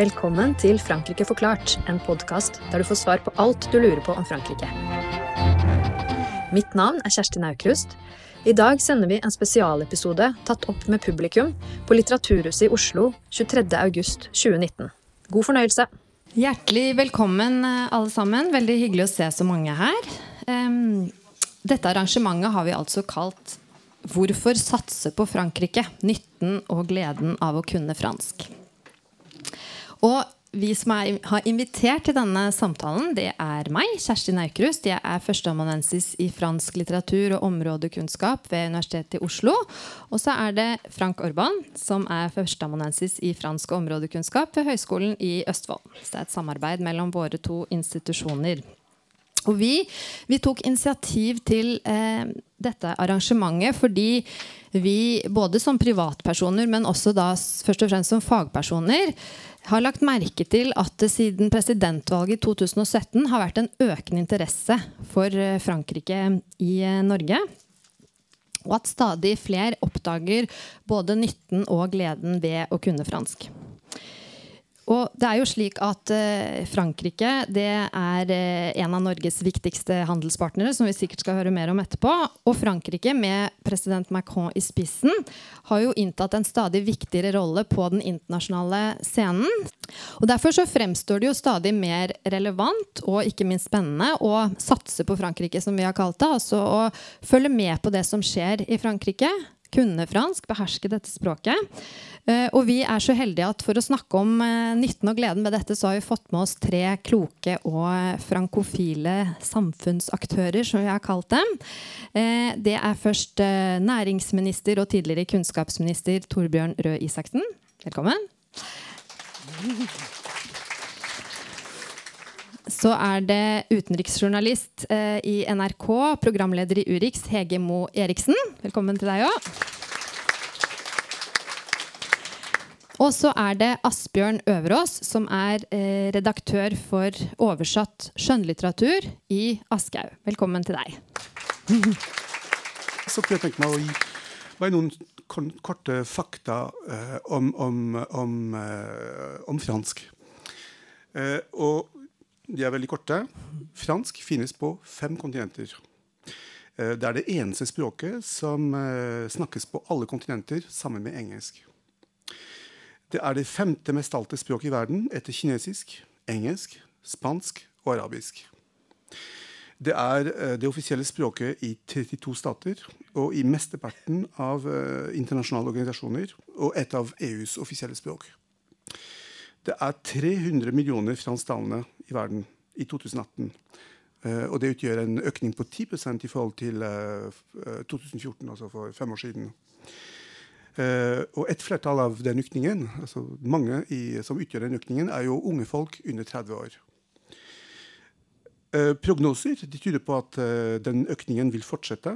Velkommen til Frankrike forklart, en podkast der du får svar på alt du lurer på om Frankrike. Mitt navn er Kjersti Naukrust. I dag sender vi en spesialepisode tatt opp med publikum på Litteraturhuset i Oslo 23.8.2019. God fornøyelse. Hjertelig velkommen, alle sammen. Veldig hyggelig å se så mange her. Dette arrangementet har vi altså kalt 'Hvorfor satse på Frankrike? Nytten og gleden av å kunne fransk'. Og vi som er, har invitert til denne samtalen, det er meg, Kjersti Naukrust. Jeg er førsteamanuensis i fransk litteratur og områdekunnskap ved Universitetet i Oslo. Og så er det Frank Orban, som er førsteamanuensis i fransk områdekunnskap ved Høgskolen i Østfold. Så det er et samarbeid mellom våre to institusjoner. Og vi, vi tok initiativ til eh, dette arrangementet fordi vi både som privatpersoner, men også da først og fremst som fagpersoner, har lagt merke til at det siden presidentvalget i 2017 har vært en økende interesse for eh, Frankrike i eh, Norge. Og at stadig flere oppdager både nytten og gleden ved å kunne fransk. Og det er jo slik at eh, Frankrike det er eh, en av Norges viktigste handelspartnere, som vi sikkert skal høre mer om etterpå. Og Frankrike, med president Macron i spissen, har jo inntatt en stadig viktigere rolle på den internasjonale scenen. Og Derfor så fremstår det jo stadig mer relevant og ikke minst spennende å satse på Frankrike, som vi har kalt det. Altså å følge med på det som skjer i Frankrike kunne fransk, beherske dette språket. Eh, og vi er så heldige at for å snakke om eh, nytten og gleden med dette, så har vi fått med oss tre kloke og frankofile samfunnsaktører, som vi har kalt dem. Eh, det er først næringsminister og tidligere kunnskapsminister Torbjørn Røe Isaksen. Velkommen. Så er det utenriksjournalist eh, i NRK, programleder i Urix, Hege Mo Eriksen. Velkommen til deg òg. Og så er det Asbjørn Øverås, som er eh, redaktør for oversatt skjønnlitteratur i Aschehoug. Velkommen til deg. Så kunne jeg tenke meg å gi bare noen korte fakta eh, om, om, om, om, fransk. Eh, og de er veldig korte. Fransk finnes på fem kontinenter. Eh, det er det eneste språket som eh, snakkes på alle kontinenter sammen med engelsk. Det er det femte mest alte språket i verden etter kinesisk, engelsk, spansk og arabisk. Det er eh, det offisielle språket i 32 stater og i mesteparten av internasjonale organisasjoner og et av EUs offisielle språk. Det er 300 millioner fransktalende i verden i 2018. Uh, eh, og det utgjør en økning på 10 i forhold til uh, eh, 2014, altså for fem år siden. Og et flertall av den økningen, altså mange i, som utgjør den økningen, er jo unge folk under 30 år. prognoser de tyder på at den økningen vil fortsette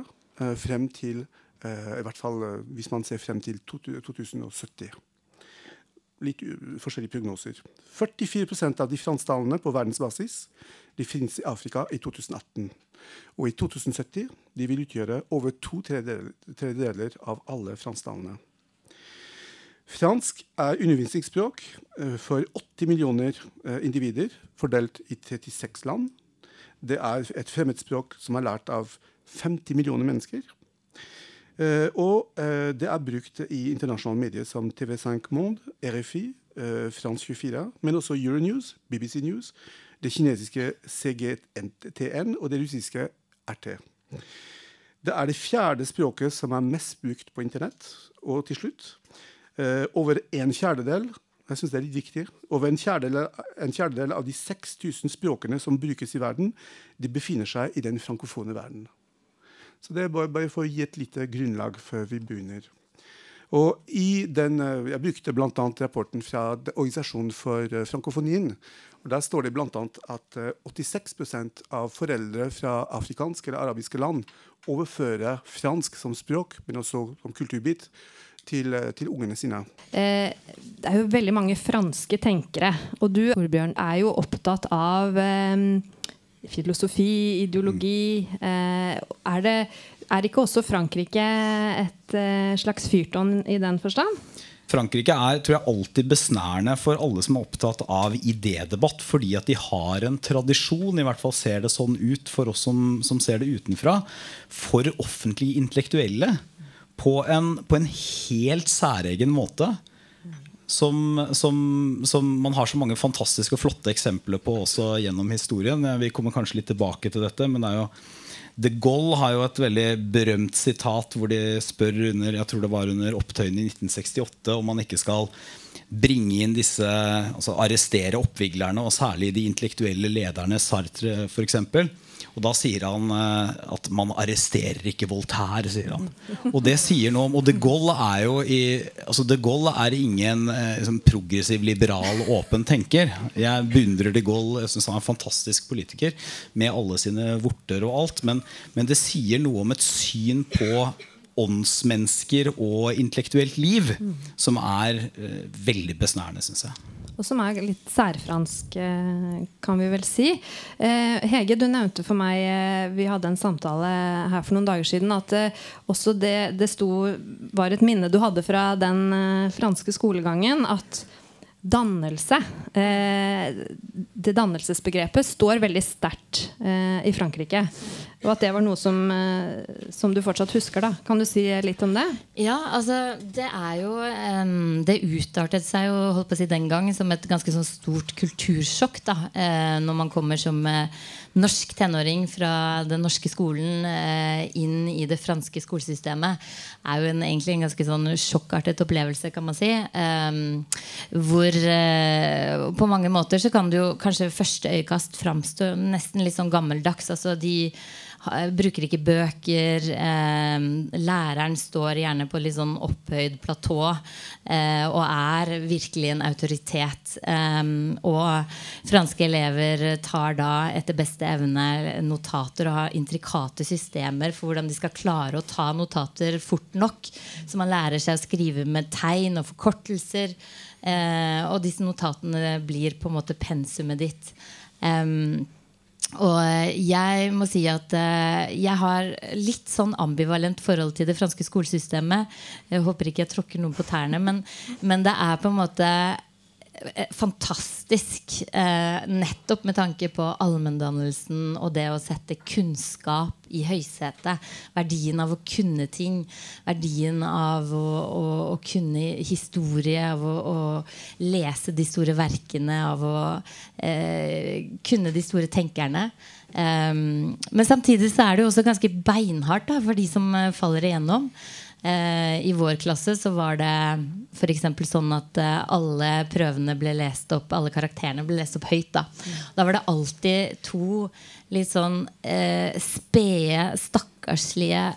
frem til i hvert fall hvis man ser frem til 2070 litt forskjellige prognoser. 44% av de fransktalende på verdensbasis de finnes i Afrika i 2018. Og i 2070 de vil utgjøre over to tredjedeler av alle fransktalende. Fransk er undervisningsspråk eh, for 80 millioner eh, individer fordelt i 36 land. Det er et fremmedspråk som er lært av 50 millioner mennesker. Uh, og uh, det er brukt i internasjonale medier som TV5 Monde, RFI, uh, France 24, men også Euronews, BBC News, det kinesiske CGTN og det russiske RT. Det er det fjerde språket som er mest brukt på internett. Og til slutt over en fjerdedel jeg synes det er litt viktig, over en fjerdedel, en fjerdedel av de 6000 språkene som brukes i verden, de befinner seg i den frankofone verden. Så det er bare, bare for å gi et lite grunnlag før vi begynner. Og i den, eh, Jeg brukte bl.a. rapporten fra Organisasjonen for eh, frankofonien. og Der står det bl.a. at 86 eh, av foreldre fra afrikanske eller arabiske land overfører fransk som språk, men også som kulturbit, til, til ungene sine. Eh, det er jo veldig mange franske tenkere. Og du Torbjørn, er jo opptatt av eh, filosofi, ideologi. Eh, er, det, er ikke også Frankrike et eh, slags fyrtårn i den forstand? Frankrike er tror jeg, alltid besnærende for alle som er opptatt av idédebatt, fordi at de har en tradisjon, i hvert fall ser det sånn ut for oss som, som ser det utenfra, for offentlige intellektuelle på en, på en helt særegen måte. Som, som, som, man har så mange fantastiske og flotte eksempler på også gjennom historien. Vi kommer kanskje litt tilbake til dette, men det er jo De Gaulle har jo et veldig berømt sitat hvor de spør under jeg tror det var under opptøyene i 1968 om man ikke skal bringe inn disse, altså arrestere oppviglerne, og særlig de intellektuelle lederne, Sartre f.eks. Og da sier han eh, at man arresterer ikke Voltaire. sier han. Og det sier noe om, og de Gaulle er jo i, altså de Gaulle er ingen eh, liksom, progressiv, liberal, åpen tenker. Jeg beundrer de Gaulle. Jeg synes Han er en fantastisk politiker med alle sine vorter og alt. Men, men det sier noe om et syn på åndsmennesker og intellektuelt liv som er eh, veldig besnærende, syns jeg. Og som er litt særfransk, eh, kan vi vel si. Eh, Hege, du nevnte for meg eh, Vi hadde en samtale her for noen dager siden at også det, det sto, var et minne du hadde fra den franske skolegangen. At dannelse Det dannelsesbegrepet står veldig sterkt i Frankrike. Og at det var noe som, som, du fortsatt husker. da Kan du si litt om det? Ja, altså Det er jo um, Det utartet seg jo holdt på å si den gang som et ganske sånn stort kultursjokk da uh, når man kommer som uh, norsk tenåring fra den norske skolen uh, inn i det franske skolesystemet. er jo en, egentlig en ganske sånn sjokkartet opplevelse, kan man si. Um, hvor på mange måter så kan det jo kanskje første øyekast framstå nesten litt sånn gammeldags. altså de bruker ikke bøker. Eh, læreren står gjerne på litt sånn opphøyd platå eh, og er virkelig en autoritet. Eh, og franske elever tar da etter beste evne notater og har intrikate systemer for hvordan de skal klare å ta notater fort nok. Så man lærer seg å skrive med tegn og forkortelser. Eh, og disse notatene blir på en måte pensumet ditt. Um, og jeg må si at uh, jeg har litt sånn ambivalent forhold til det franske skolesystemet. Jeg håper ikke jeg tråkker noen på tærne, men, men det er på en måte Eh, fantastisk. Eh, nettopp med tanke på allmenndannelsen og det å sette kunnskap i høysetet. Verdien av å kunne ting. Verdien av å, å, å kunne historie, av å, å, lese de store verkene, av å eh, kunne de store tenkerne. Um, men samtidig så er det jo også ganske beinhardt da, for de som faller igjennom. Eh, I vår klasse så var det f.eks. sånn at eh, alle prøvene ble lest opp, alle karakterene ble lest opp høyt. Da, da var det alltid to litt sånn eh, spede, stakkarslige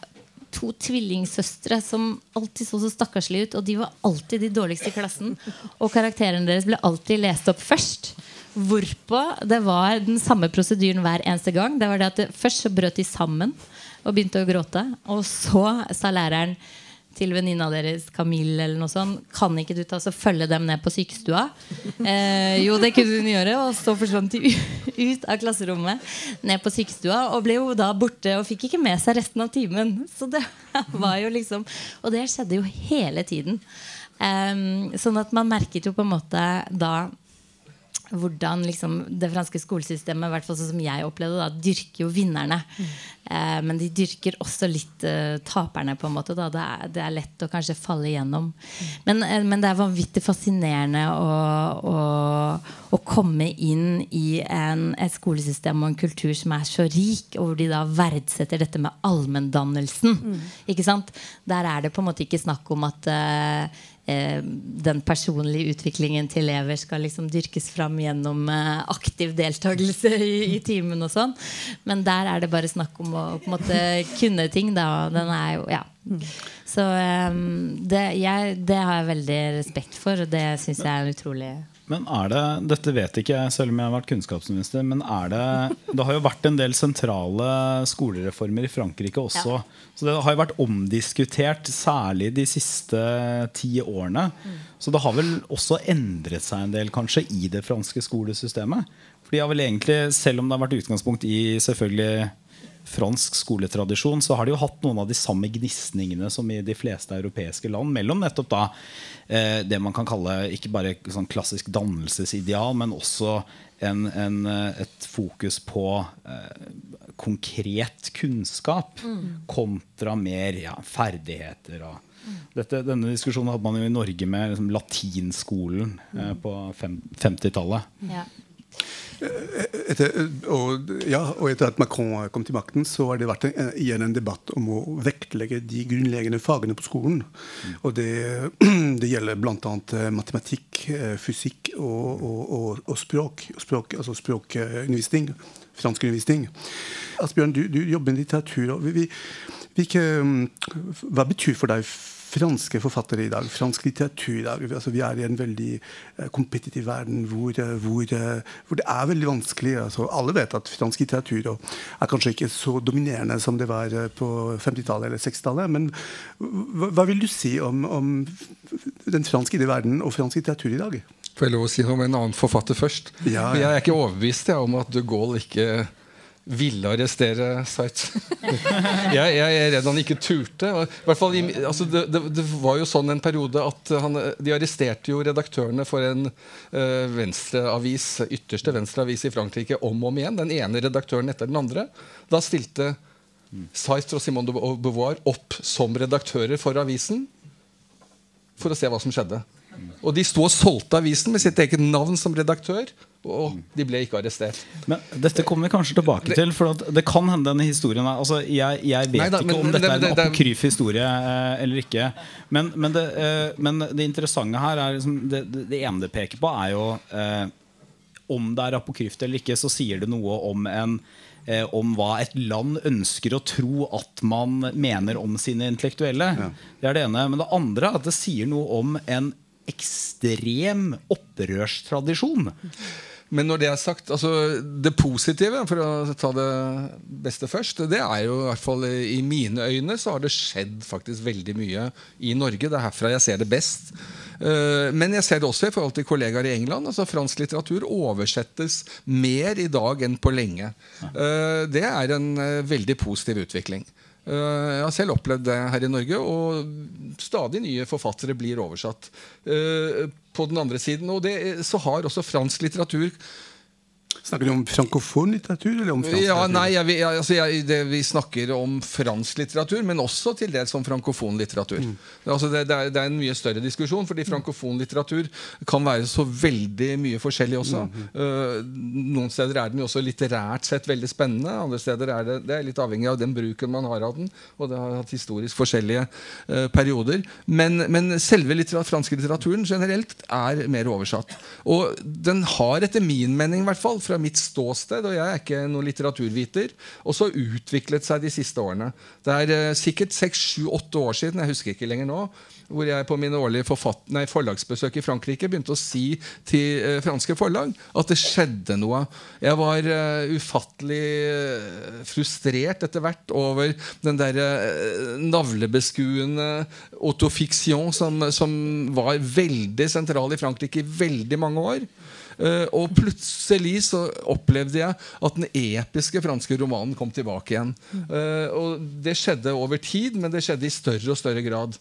to tvillingsøstre som alltid så så stakkarslige ut. Og de var alltid de dårligste i klassen. Og karakterene deres ble alltid lest opp først. Hvorpå det var den samme prosedyren hver eneste gang. Det var det at det, Først så brøt de sammen og begynte å gråte. Og så sa læreren til venninna deres, Camille, eller noe sånt Kan ikke du ta så følge dem ned på sykestua? Eh, jo, det kunne hun gjøre. Og så forsvant de ut av klasserommet, ned på sykestua, og ble jo da borte og fikk ikke med seg resten av timen. Så det var jo liksom Og det skjedde jo hele tiden. Um, sånn at man merket jo på en måte da hvordan liksom, det franske skolesystemet hvert fall sånn som jeg opplevde da, dyrker jo vinnerne. Mm. Eh, men de dyrker også litt eh, taperne. på en måte da. det, er, det, er, lett å kanskje falle igjennom. Mm. Men, eh, men, det er vanvittig fascinerende å, å, å komme inn i en, et skolesystem og en kultur som er så rik, og hvor de da verdsetter dette med allmenndannelsen. Mm. Ikke sant? Der er det på en måte ikke snakk om at Eh, den personlige utviklingen til elever skal liksom dyrkes fram gjennom eh, aktiv deltakelse i, i timen og sånn. Men der er det bare snakk om å på en måte kunne ting. Da. Den er jo, ja. Så um, det, jeg, det, har jeg veldig respekt for, og det syns jeg er utrolig Men er det, Dette vet ikke jeg, selv om jeg har vært kunnskapsminister. Men er det Det har jo vært en del sentrale skolereformer i Frankrike også. Ja. Så det har jo vært omdiskutert, særlig de siste ti årene. Så det har vel også endret seg en del kanskje i det franske skolesystemet. For de har vel egentlig, selv om det har vært utgangspunkt i selvfølgelig fransk skoletradisjon, så har de jo hatt noen av de samme gnisningene som i de fleste europeiske land. Mellom nettopp da eh, det man kan kalle ikke bare sånn klassisk dannelsesideal, men også en, en, eh, et fokus på eh, konkret kunnskap kontra mer ja, ferdigheter. Og dette, denne diskusjonen hadde man jo i Norge med liksom, latinskolen eh, på 50-tallet. Ja. Etter, og, ja, og etter at Macron kom til makten, så har det vært en, igjen en debatt om å vektlegge de grunnleggende fagene på skolen. Og det, det gjelder bl.a. matematikk, eh, fysikk og, og, og, språk. språk. Altså språkundervisning. Franskundervisning. Asbjørn, du, du jobber med litteratur. og vi, vi, hvilke, hva betyr for deg franske forfattere i dag, fransk litteratur i dag? Altså, vi er i en veldig eh, kompetitiv verden hvor, eh, hvor, eh, hvor det er veldig vanskelig. Altså, alle vet at fransk litteratur er kanskje ikke så dominerende som det var på 50-tallet eller 60-tallet. Men hva, hva vil du si om, om den franske verden og fransk litteratur i dag? Får jeg lov å si noe om en annen forfatter først? Ja, ja. Jeg er ikke overbevist jeg, om at de Gaulle ikke ville arrestere Seitz. jeg, jeg er redd han ikke turte. Fall, altså det, det, det var jo sånn en periode at han, de arresterte jo redaktørene for en uh, venstreavis, ytterste venstreavis i Frankrike om og om igjen. Den ene redaktøren etter den andre. Da stilte Sveits og Simone de Beauvoir opp som redaktører for avisen for å se hva som skjedde. Og de sto og solgte avisen med sitt eget navn som redaktør. Og de ble ikke arrestert. Men dette kommer vi kanskje tilbake til. For det kan hende denne historien er altså, jeg, jeg vet Neida, ikke men om dette er en det- apokryf historie eh, eller ikke. Men, men, det, eh, men det interessante her er liksom, det, det, det ene det peker på, er jo eh, om det er apokryft eller ikke, så sier det noe om en om hva et land ønsker å tro at man mener om sine intellektuelle. Det er det ene. Men det andre er at det sier noe om en ekstrem opprørstradisjon. Men når det er sagt, altså det positive, for å ta det beste først, det er jo i hvert fall i mine øyne så har det skjedd faktisk veldig mye i Norge. Det er herfra jeg ser det best. Eh, Men jeg ser det også i forhold til kollegaer i England. altså Fransk litteratur oversettes mer i dag enn på lenge. Eh, Det er en eh, veldig positiv utvikling. Eh, Jeg har selv opplevd det her i Norge, og stadig nye forfattere blir oversatt. Eh, På den andre siden, og det, så har også fransk litteratur Snakker du om frankofon litteratur? Eller om fransk ja, litteratur? nei, jeg, jeg, altså jeg, det, Vi snakker om fransk litteratur, men også til dels om frankofon litteratur. Mm. Det, altså det, det, er, det er en mye større diskusjon, fordi frankofon litteratur kan være så veldig mye forskjellig også. Mm. Uh, noen steder er den jo også litterært sett veldig spennende. Andre steder er det, det er litt avhengig av den bruken man har av den. Og det har hatt historisk forskjellige uh, perioder. Men, men selve littera- franske litteraturen generelt er mer oversatt. Og den har etter min mening, i hvert fall, mitt ståsted, og jeg er ikke noen litteraturviter, også utviklet seg de siste årene. Det er eh, sikkert seks, sju, åtte år siden, jeg husker ikke lenger nå, hvor jeg på mine årlige nei, forlagsbesøk i Frankrike begynte å si til eh, franske forlag at det skjedde noe. Jeg var eh, ufattelig eh, frustrert etter hvert over den derre uh, navlebeskuende autofiksjon som, som var veldig sentral i Frankrike i veldig mange år. Eh, og plutselig så opplevde jeg at den episke franske romanen kom tilbake igjen. Eh, og det skjedde over tid, men det skjedde i større og større grad.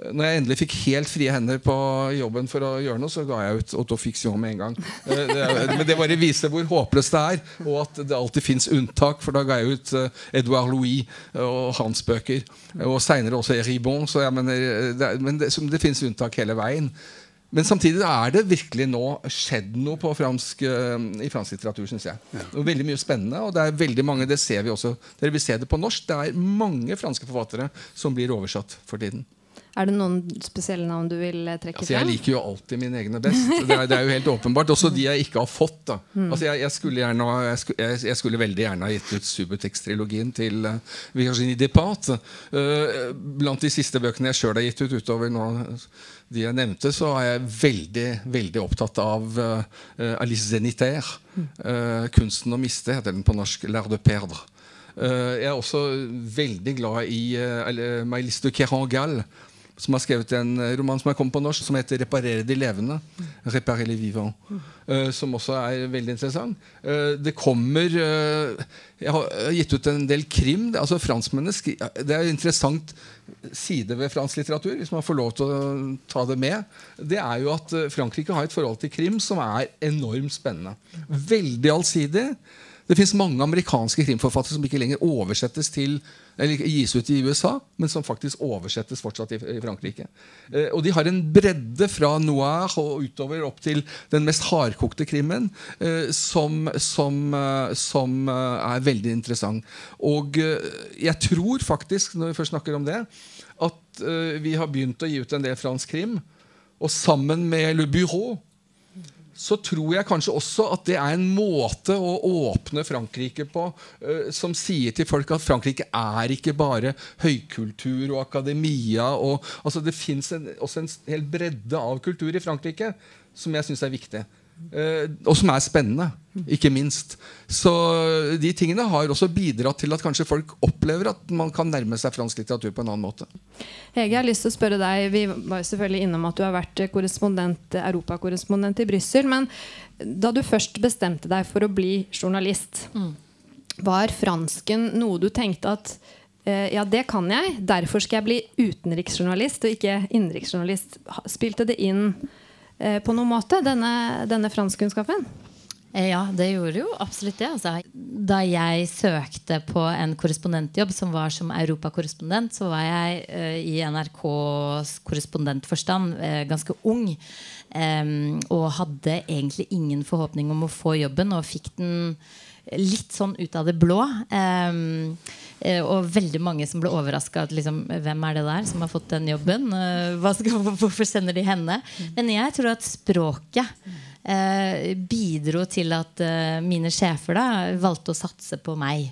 Eh, Når jeg endelig fikk helt frie hender på jobben for å gjøre noe, så ga jeg ut autofiksjon med en gang. Men det bare viser hvor håpløst det er, og at det alltid fins unntak. For da ga jeg ut Edouard Louis og hans bøker. Og seinere også Eribon. Så jeg mener, det, men det, det fins unntak hele veien. Men samtidig er det virkelig nå skjedd noe på fransk, eh, i fransk litteratur, syns jeg. Ja. veldig mye spennende. Og det er veldig mange, det ser vi også. Dere vil se det på norsk. Det er mange franske forfattere som blir oversatt for tiden. Er det noen spesielle navn du vil eh, trekke Altså, jeg liker jo alltid mine egne best. Det er, det er jo helt åpenbart. Også de jeg ikke har fått. da Altså, jeg, jeg, skulle gjerne, jeg, skulle, jeg, skulle veldig gjerne ha gitt ut Subutex-trilogien til uh, Virginie Depart Uh, blant de siste bøkene jeg sjøl har gitt ut, utover nå, de jeg nevnte, så er jeg veldig veldig opptatt av uh, Alice Zenitaire. Uh, 'Kunsten å miste' heter den på norsk. 'L'art de perdre'. Uh, jeg er også veldig glad i uh, Mailiste Kerangal som har skrevet en eh, roman som er kommet på norsk, som heter 'Reparere de levende'. Reparer les vivants. uh, som også er veldig interessant. Uh, det kommer uh, Jeg har gitt ut en del krim. Det- altså franskmennene Det er en interessant side ved fransk litteratur, hvis man får lov til å ta det med. Det er jo at Frankrike har et forhold til krim som er enormt spennende. Veldig allsidig. Det fins mange amerikanske krimforfattere som ikke lenger oversettes til eller gis ut i USA, men som faktisk oversettes fortsatt i, i Frankrike. Eh, og de har en bredde fra noir og utover opp til den mest hardkokte krimmen eh, som, som, eh, som eh, er veldig interessant. Og eh, jeg tror faktisk, når vi først snakker om det, at vi har begynt å gi ut en del fransk krim. Og sammen med Le Bureau så tror jeg kanskje også at det er en måte å åpne Frankrike på eh, som sier til folk at Frankrike er ikke bare høykultur og akademia. Og, altså det fins også en hel bredde av kultur i Frankrike som jeg syns er viktig. Eh, og som er spennende, ikke minst. Så de tingene har også bidratt til at kanskje folk opplever at man kan nærme seg fransk litteratur på en annen måte. Hege, jeg har lyst til å spørre deg Vi var jo selvfølgelig innom at du har vært korrespondent, europakorrespondent i Brussel. Men da du først bestemte deg for å bli journalist, var fransken noe du tenkte at eh, ja, det kan jeg, derfor skal jeg bli utenriksjournalist og ikke innenriksjournalist. Spilte det inn på noen måte, denne, denne franskkunnskapen? Eh, Ja, det gjorde jo absolutt det. Altså. Da jeg søkte på en korrespondentjobb som var som europakorrespondent, så var jeg uh, i NRKs korrespondentforstand uh, ganske ung. Um, og hadde egentlig ingen forhåpning om å få jobben, og fikk den litt sånn ut av det blå. Eh, og veldig mange som ble overraska. Liksom, hvem er det der som har fått den jobben? Eh, skal, hvorfor sender de henne? Men jeg tror at språket eh, bidro til at eh, mine sjefer da valgte å satse på meg.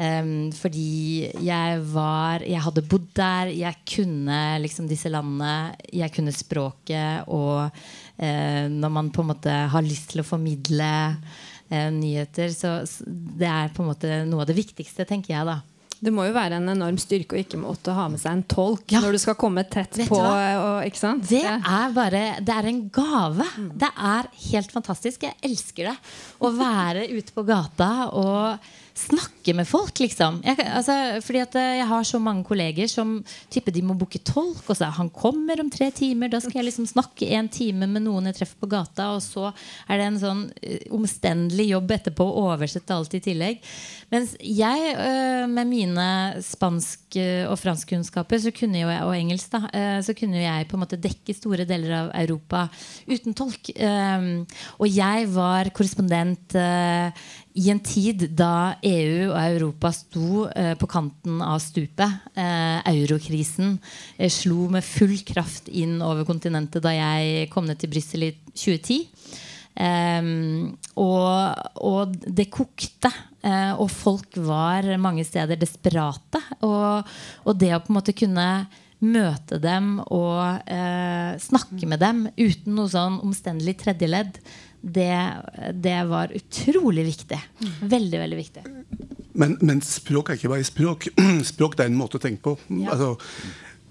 Em, fordi jeg var Jeg hadde bodd der, jeg kunne liksom disse landene, jeg kunne språket, og eh, når man på en måte har lyst til å formidle eh, nyheter, så så det er på en måte noe av det viktigste, tenker jeg da. Det må jo være en enorm styrke å ikke måtte ha med seg en tolk Ja. når du skal komme tett Vet på. Og? Det er bare Det er en gave. Det er helt fantastisk. Jeg elsker det. Å være ute på gata og snakke med folk, liksom. Jeg, altså, fordi at eh, jeg har så mange kolleger som tipper de må booke tolk. Og så han kommer om tre timer. Da skal jeg liksom snakke en time med noen jeg treffer på gata. Og så er det en sånn eh, omstendelig jobb etterpå å oversette alt i tillegg. Mens jeg eh, med mine spansk- og franskkunnskaper så kunne jo jeg, og engelsk da, så kunne jeg på en måte dekke store deler av Europa uten tolk. Um, og jeg var korrespondent i en tid da EU og Europa sto eh, på kanten av stupet. Eh, eurokrisen eh, slo med full kraft inn over kontinentet da jeg kom ned til Brussel i 2010. Ehm, og, og det kokte. eh, og folk var mange steder desperate. Og, og det å på en måte kunne møte dem og eh, snakke med dem uten noe sånn omstendelig tredjeledd, det, det var utrolig viktig. Veldig, veldig viktig. Men, men språk er ikke bare språk. Språk er en måte å tenke på. Ja. Altså,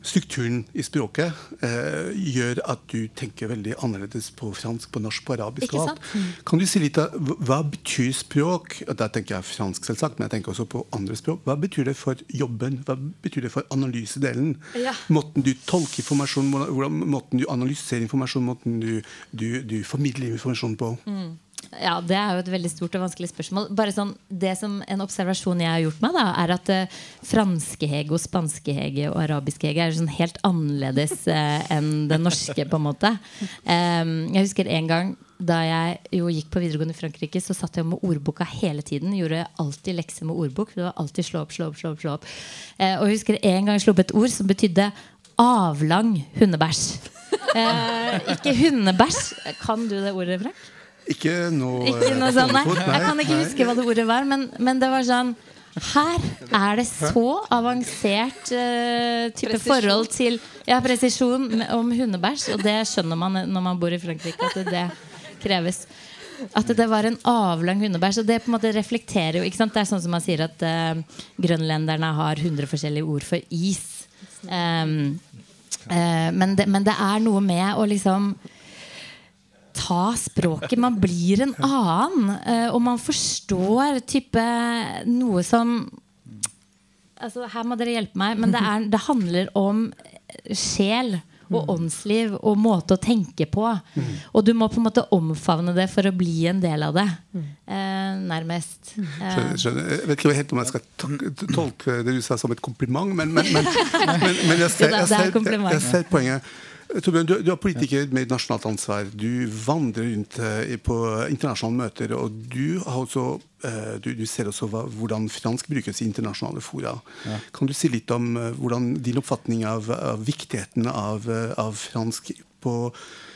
strukturen i språket eh, gjør at du tenker veldig annerledes på fransk, på norsk, på arabisk. Og alt. Kan du si litt av hva- betyr språk? Da tenker jeg fransk, selvsagt, men jeg tenker også på andre språk. Hva betyr det for jobben? Hva betyr det for analysedelen? Ja. Måten du tolker informasjon, hvordan- måten du analyserer informasjon, måten du, du, du formidler informasjon på. Ja, Det er jo et veldig stort og vanskelig spørsmål. Bare sånn, det som En observasjon jeg har gjort meg, da, er at uh, franske-hege og spanske-hege og arabiske-hege er sånn helt annerledes uh, enn det norske. på en måte Um, Jeg husker en gang da jeg jo gikk på videregående i Frankrike, så satt jeg med ordboka hele tiden. Gjorde alltid lekser med ordbok. Det var alltid slå opp, slå opp, slå opp. slå opp eh, Og jeg husker en gang jeg slo opp et ord som betydde avlang hundebæsj. Eh, ikke hundebæsj. Kan du det ordet, Frank? Ikke noe, Ikke noe eh, sånn, nei. Jeg kan ikke huske hva det ordet var, men, men det var sånn Her er det så avansert uh, type forhold til ja, presisjon om hundebæsj, og det skjønner man når man bor i Frankrike, at det kreves. At det var en avlang hundebæsj. Og det på en måte reflekterer jo ikke sant? Det er sånn som man sier at uh, grønlenderne har 100 forskjellige ord for is. Um, uh, men, det, men det er noe med å liksom ta språket. Man blir en annen. eh, og man forstår type noe som altså, Her må dere hjelpe meg, men det, er, det handler om sjel og åndsliv og måte å tenke på. Og du må på en måte omfavne det for å bli en del av det. Eh, nærmest. Eh, Skjønner, skjønner. Jeg vet ikke helt om jeg skal tolke det du sa som et kompliment, men, men, men, men, men jeg, ser, jeg, ser, jeg, er ser, jeg ser poenget. Torbjørn, du, du er politiker med et nasjonalt ansvar. Du vandrer rundt eh, på internasjonale møter, og du, har også, eh, du, du ser også hva, hvordan fransk brukes i internasjonale fora. Kan du si litt om eh, hvordan din oppfatning av, av viktigheten av, av fransk på,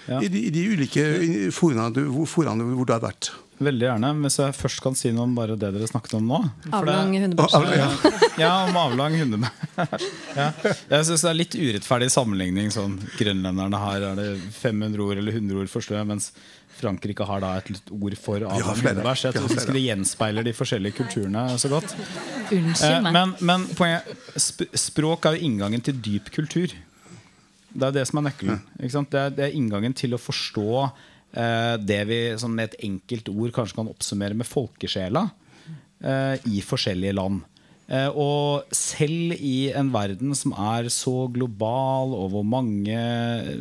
Ja. i, de, i de ulike foraene hvor du har vært? Veldig gjerne. Hvis jeg først kan si noe om bare det dere snakket om nå. Avlang hundebæsj. ja. Ja, om avlang hundebæsj. ja. Jeg syns det er litt urettferdig sammenligning. Sånn, grønlenderne har er det 500 ord eller 100 ord for snø, mens Frankrike har da et litt ord for avlang hundebæsj. Jeg tror ikke det gjenspeiler de forskjellige kulturene så godt. unnskyld Eh, meg. men, men poenget, sp språk er jo inngangen til dyp kultur. Det er det som er nøkkelen. Ikke sant? Det, er, det er inngangen til å forstå det vi sånn med et enkelt ord kanskje kan oppsummere med folkesjela eh, i forskjellige land. Eh, og selv i en verden som er så global, og hvor mange eh,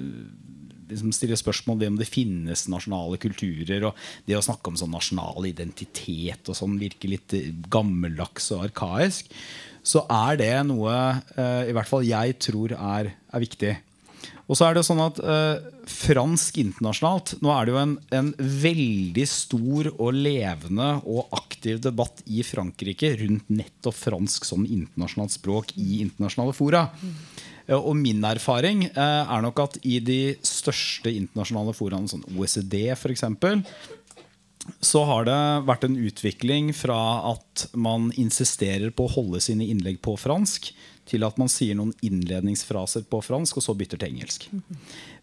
liksom stiller spørsmål ved om det finnes nasjonale kulturer. Og det å snakke om sånn nasjonal identitet og sånn virker litt eh, gammeldags og arkaisk. Så er det noe eh, i hvert fall jeg tror er, er viktig. Og så er det sånn at eh, fransk internasjonalt Nå er det jo en, en veldig stor og levende og aktiv debatt i Frankrike rundt nettopp fransk som internasjonalt språk i internasjonale fora. Mm. Og min erfaring eh, er nok at i de største internasjonale foraene, sånn OECD f.eks., så har det vært en utvikling fra at man insisterer på å holde sine innlegg på fransk, til at man sier noen innledningsfraser på fransk, og så bytter til engelsk.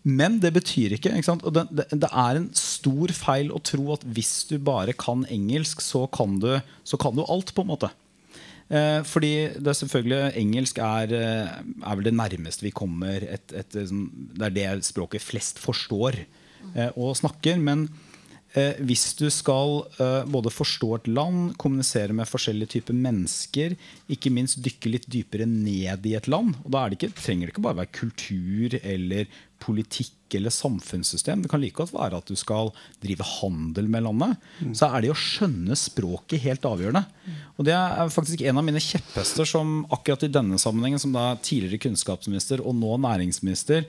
Men det betyr ikke, ikke? Og det, det, det er en stor feil å tro at hvis du bare kan engelsk, så kan du, så kan du alt, på en måte. Eh, fordi det er selvfølgelig Engelsk er, eh, er vel det nærmeste vi kommer et, et, et, Det er det språket flest forstår eh, og snakker. Men hvis du skal eh, både forstå et land, kommunisere med forskjellige typer mennesker, ikke minst dykke litt dypere ned i et land Og da er det ikke, trenger det ikke bare være kultur eller politikk eller samfunnssystem. Det kan like godt være at du skal drive handel med landet. Så er det å skjønne språket helt avgjørende. Og det er faktisk en av mine kjepphester som akkurat i denne sammenhengen, som da tidligere kunnskapsminister og nå næringsminister,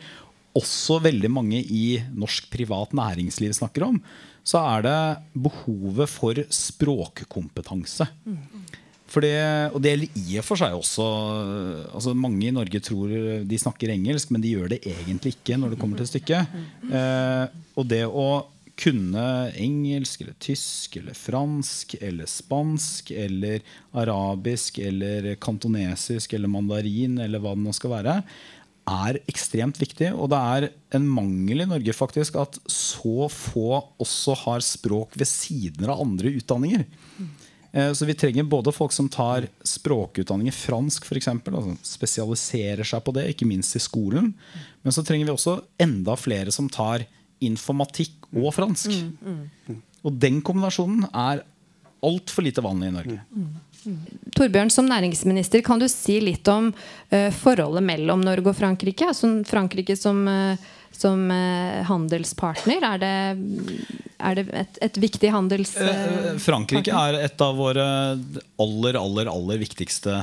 også veldig mange i norsk privat næringsliv snakker om, så er det behovet for språkkompetanse. For det, og det gjelder i og for seg også altså Mange i Norge tror de snakker engelsk, men de gjør det egentlig ikke når det kommer til stykket. Eh, og det å kunne engelsk eller tysk eller fransk eller spansk eller arabisk eller kantonesisk eller mandarin eller hva det nå skal være, er ekstremt viktig. Og det er en mangel i Norge faktisk at så få også har språk ved siden av andre utdanninger. Eh, Så vi trenger både folk som tar språkutdanning i fransk, eksempel, altså spesialiserer seg på det, ikke minst i skolen. Men så trenger vi også enda flere som tar informatikk og fransk. Og den kombinasjonen er altfor lite vanlig i Norge. Torbjørn, som næringsminister, kan du si litt om uh, forholdet mellom Norge og Frankrike? Altså Frankrike som, uh, som uh, handelspartner. Er det, er det et, et viktig handels... Frankrike er et av våre aller, aller, aller viktigste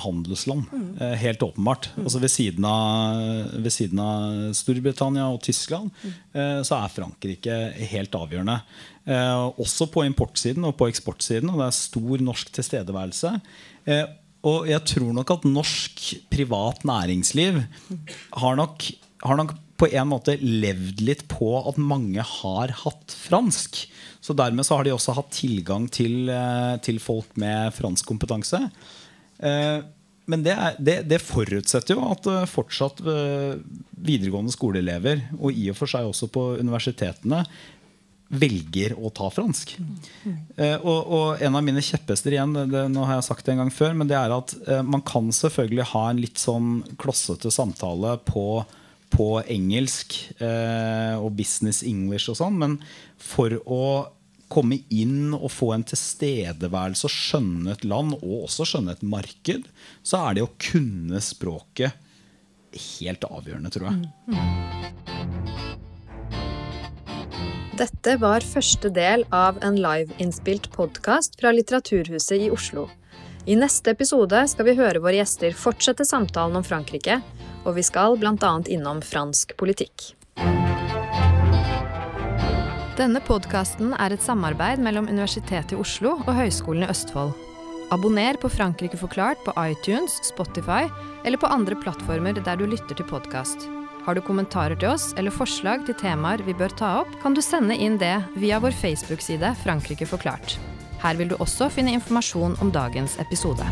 handelsland. Mm. helt åpenbart. Altså ved, siden av, ved siden av Storbritannia og Tyskland eh, så er Frankrike helt avgjørende. Eh, også på importsiden og på eksportsiden. Og det er stor norsk tilstedeværelse. Eh, Og jeg tror nok at norsk privat næringsliv har nok, har nok på en måte levd litt på at mange har hatt fransk. Så dermed så har de også hatt tilgang til, eh, til folk med fransk kompetanse. Men det, er, det, det, forutsetter jo at fortsatt videregående skoleelever, og i og for seg også på universitetene, velger å ta fransk. Uh, og, og, en av mine kjepphester igjen, det, nå har jeg sagt det en gang før, men det er at uh, man kan selvfølgelig ha en litt sånn klossete samtale på, på engelsk eh, og business English og sånn, men for å komme inn og få en tilstedeværelse og skjønne et land, og også skjønne et marked, så er det å kunne språket helt avgjørende, tror jeg. Mm. mm. Dette var første del av en liveinnspilt podkast fra Litteraturhuset i Oslo. I neste episode skal vi høre våre gjester fortsette samtalen om Frankrike, og vi skal bl.a. innom fransk politikk. Denne podkasten er et samarbeid mellom Universitetet i Oslo og Høgskolen i Østfold. Abonner på Frankrike forklart på iTunes, Spotify eller på andre plattformer der du lytter til podkast. Har du kommentarer til oss eller forslag til temaer vi bør ta opp, kan du sende inn det via vår Facebook-side Frankrike forklart. Her vil du også finne informasjon om dagens episode.